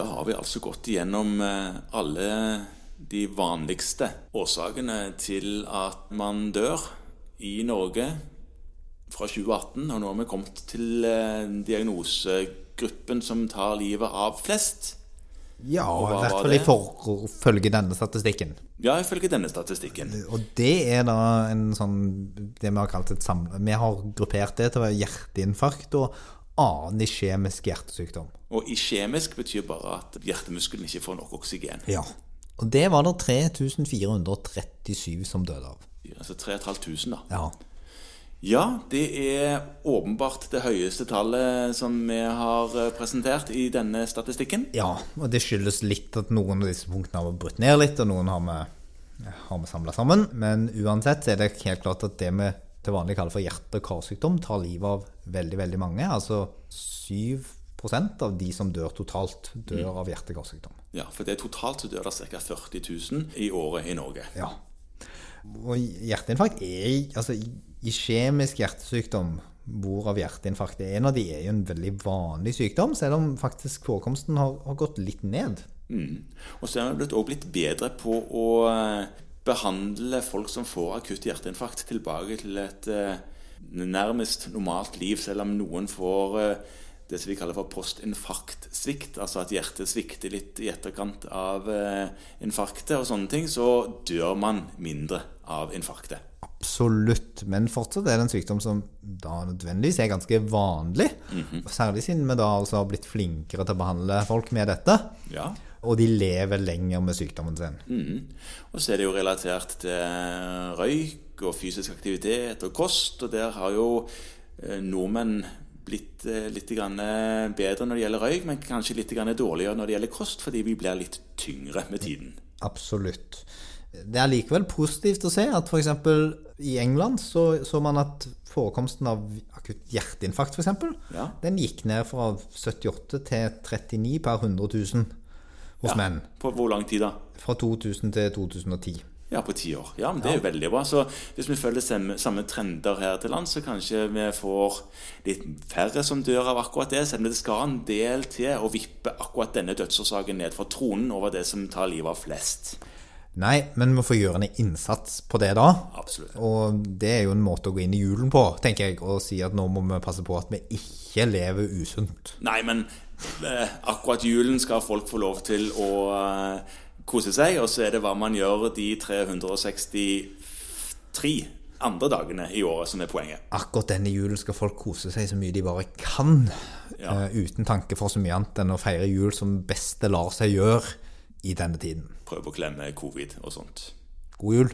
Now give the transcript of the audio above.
da har vi altså gått igjennom eh, alle de vanligste årsakene til at man dør i Norge fra 2018. Og nå har vi kommet til eh, diagnosegruppen som tar livet av flest. Ja, i hvert fall i det? denne statistikken. Ja, ifølge denne statistikken. Og det er da en sånn Det vi har kalt et samle... Vi har gruppert det til å være hjerteinfarkt og annen iskjemisk hjertesykdom. Og iskjemisk betyr bare at hjertemuskelen ikke får nok oksygen. Ja. Og det var det 3437 som døde av. Altså 3500, da. Ja. Ja, det er åpenbart det høyeste tallet som vi har eh, presentert i denne statistikken. ja. Og det skyldes litt at noen av disse punktene har brutt ned litt, og noen har vi, har vi samla sammen. Men uansett så er det helt klart at det vi til vanlig kaller for hjerte- og karsykdom, tar livet av veldig, veldig mange. Altså 7% av de som dør totalt, dør av hjerte- og karsykdom. Ja, for det er totalt så dør det ca. 40 000 i året i Norge. Ja. Og hjerteinfarkt er altså i kjemisk hjertesykdom, hvorav hjerteinfarkt er en av de, er jo en veldig vanlig sykdom, selv om faktisk forekomsten har, har gått litt ned. Og så er vi også blitt bedre på å eh, behandle folk som får akutt hjerteinfarkt, tilbake til et eh, nærmest normalt liv, selv om noen får eh, det som vi kaller for postinfarktsvikt, altså at hjertet svikter litt i etterkant av eh, infarktet og sånne ting, så dør man mindre av infarktet. Absolutt, men fortsatt er det en sykdom som da nødvendigvis er ganske vanlig. Særlig siden vi da altså har blitt flinkere til å behandle folk med dette. Ja. Og de lever lenger med sykdommen sin. Mm. Og så er det jo relatert til røyk og fysisk aktivitet og kost, og der har jo eh, nordmenn blitt eh, litt grann eh, bedre når det gjelder røyk, men kanskje litt grann dårligere når det gjelder kost, fordi vi blir litt tyngre med tiden. Absolutt. Det er likevel positivt å se at f.eks. i England så, så man at forekomsten av akutt hjerteinfarkt for eksempel, Ja. den gikk ned fra 78 til 39 per 100 000 hos Ja. menn. På hvor lang tid da? Fra 2000 til 2010. Ja, på ti år. Ja, men det er jo veldig bra. Så hvis vi følger samme, samme trender her til land, så kanskje vi får litt færre som dør av akkurat det, selv om det skal en del til å vippe akkurat denne dødsårsaken ned fra tronen over det som tar livet av flest. Nei, men vi får gjøre en innsats på det da. Absolutt. Og det er jo en måte å gå inn i julen på, tenker jeg, og si at nå må vi passe på at vi ikke lever usunt. Nei, men eh, akkurat julen skal folk få lov til å eh, kose seg, og så er det hva man gjør de 363 andre dagene i året som er poenget. Akkurat denne julen skal folk kose seg så mye de bare kan, Ja. eh, uten tanke for så mye annet enn å feire jul som best det lar seg gjøre i denne tiden. Prøve å klemme covid og sånt. God jul!